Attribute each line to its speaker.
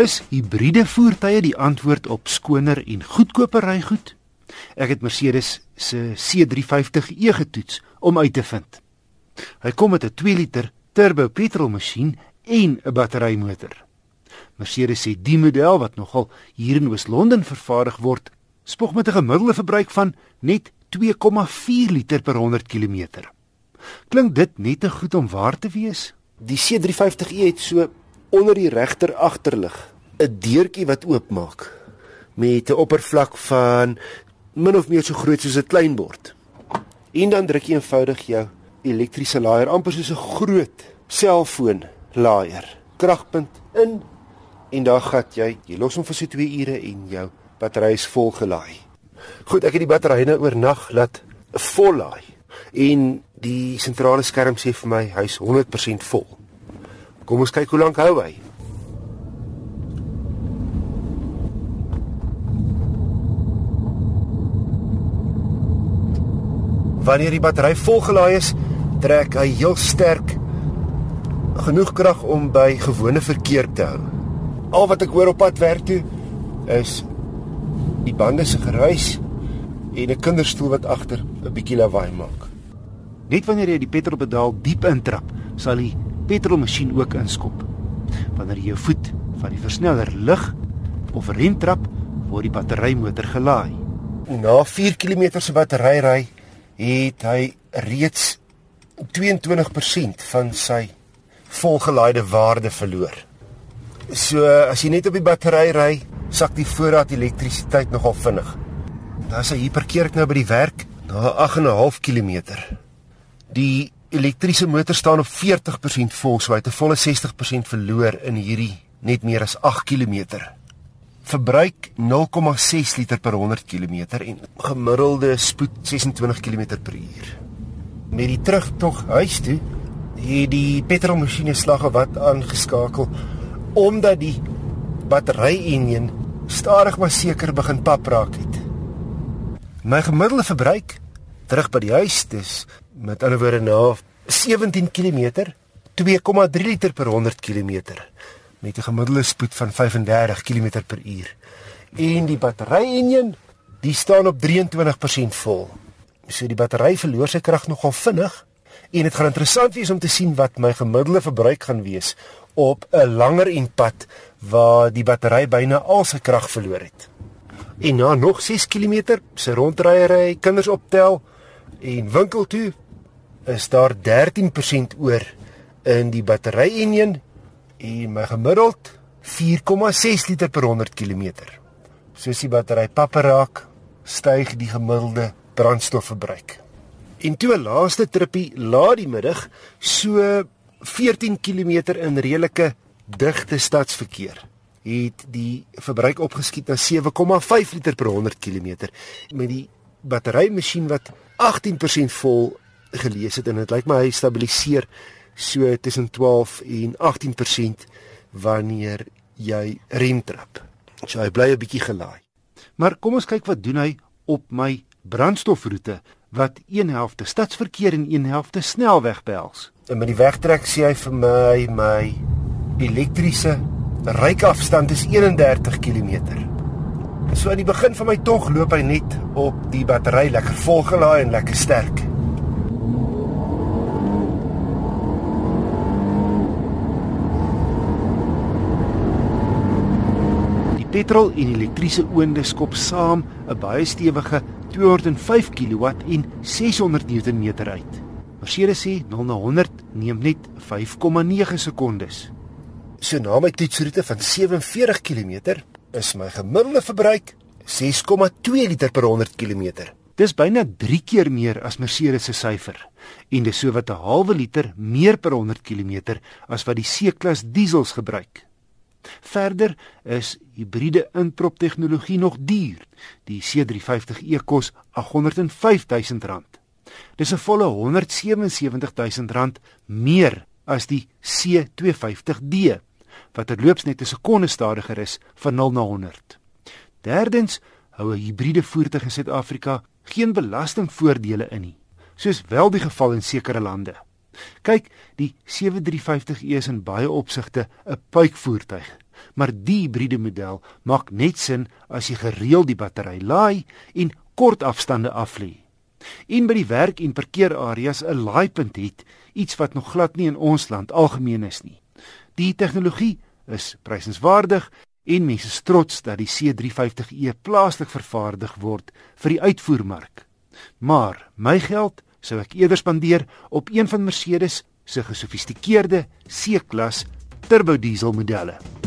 Speaker 1: Is hibriede voertuie die antwoord op skoner en goedkoper rygoed? Ek het Mercedes se C350e getoets om uit te vind. Hy kom met 'n 2 liter turbo petrolmasjien en 'n batterymotor. Mercedes sê die model wat nogal hier in Oos-London vervaardig word, spog met 'n gemiddelde verbruik van net 2,4 liter per 100 km. Klink dit net te goed om waar te wees?
Speaker 2: Die C350e het so onder die regter agterlig 'n deurtjie wat oopmaak met 'n oppervlak van min of meer so groot soos 'n klein bord. En dan druk jy eenvoudig jou elektriese laaier amper soos 'n groot selfoon laaier. Kragpunt in en daar gat jy. Jy los hom vir so 2 ure en jou battery is vol gelaai. Goed, ek het die battery nou oornag laat vol laai en die sentrale skerm sê vir my hy's 100% vol. Kom ons kyk hoe lank hou hy. Wanneer die battery volgelaai is, trek hy heel sterk genoeg krag om by gewone verkeer te hou. Al wat ek hoor op pad werk toe is die bande se geruis en 'n kinderstoel wat agter 'n bietjie lawaai maak.
Speaker 1: Net wanneer jy die petrolpedaal diep intrap, sal die petrolmasjien ook inskop. Wanneer jy jou voet van die versneller lig of rem trap, word die batterymotor gelaai.
Speaker 2: Na 4 km se batteryry het hy reeds 22% van sy volgelaaide waarde verloor. So as jy net op die battery ry, sak die voorraad elektrisiteit nogal vinnig. Dan as hy parkeer ek nou by die werk na 8.5 km. Die elektriese motor staan op 40% vol, so hy het 'n volle 60% verloor in hierdie net meer as 8 km. Verbruik 0,6 liter per 100 km en gemiddelde spoed 26 km per uur. Met die terugtog huis toe het die petrolmasjiene slagge wat aangeskakel omdat die battery-enjin stadig maar seker begin pap raak het. My gemiddelde verbruik terug by die huis dis met ander woorde na 17 km 2,3 liter per 100 km met 'n gemiddelde spoed van 35 km per uur. En die battery-enjin, die staan op 23% vol. So die battery verloor sy krag nogal vinnig en dit gaan interessant wees om te sien wat my gemiddelde verbruik gaan wees op 'n langer enpad waar die battery byna al sy krag verloor het. En na nog 6 km se rondryery, kinders optel en winkel toe, is daar 13% oor in die battery-enjin en my gemiddeld 4,6 liter per 100 km. Soos die battery papper raak, styg die gemiddelde brandstofverbruik. En toe 'n laaste trippie laat die middag so 14 km in redelike digte stadsverkeer het die verbruik opgeskiet na 7,5 liter per 100 km met die batterymasjien wat 18% vol gelees het en dit lyk my hy stabiliseer so tussen 12 en 18% wanneer jy rem trap. So hy bly 'n bietjie gelaai.
Speaker 1: Maar kom ons kyk wat doen hy op my brandstofroete wat een helfte stadsverkeer en een helfte snelweg behels.
Speaker 2: En met die wegtrek sê hy vir my my elektriese ryafstand is 31 km. So aan die begin van my tog loop hy net op die battery lekker volgelaai en lekker sterk.
Speaker 1: Die petrol en elektriese oonde skop saam 'n baie stewige 205 kW en 600 Nm uit. Mercedes sê 0 na 100 neem net 5,9 sekondes.
Speaker 2: So na my toetsroete van 47 km is my gemiddelde verbruik 6,2 liter per 100 km.
Speaker 1: Dis byna 3 keer meer as Mercedes se syfer en dis sowat 'n halwe liter meer per 100 km as wat die C-klas diesels gebruik. Verder is hibriede inprop tegnologie nog duur. Die C350e kos R805 000. Dis 'n volle R177 000 meer as die C250D wat terloops net 'n sekonde stadiger is van 0 na 100. Derdens hou 'n hibriede voertuig in Suid-Afrika geen belastingvoordele in nie, soos wel die geval in sekere lande. Kyk, die 7350E is in baie opsigte 'n puikvoertuig, maar die hibriede model maak net sin as jy gereeld die battery laai en kort afstande aflê. En by die werk en parkeerareas 'n laaipunt het, iets wat nog glad nie in ons land algemeen is nie. Die tegnologie is prysenswaardig en mense is trots dat die C350e plaaslik vervaardig word vir die uitvoermark. Maar my geld sou ek eerder spandeer op een van Mercedes se gesofistikeerde C-klas turbo diesel modelle.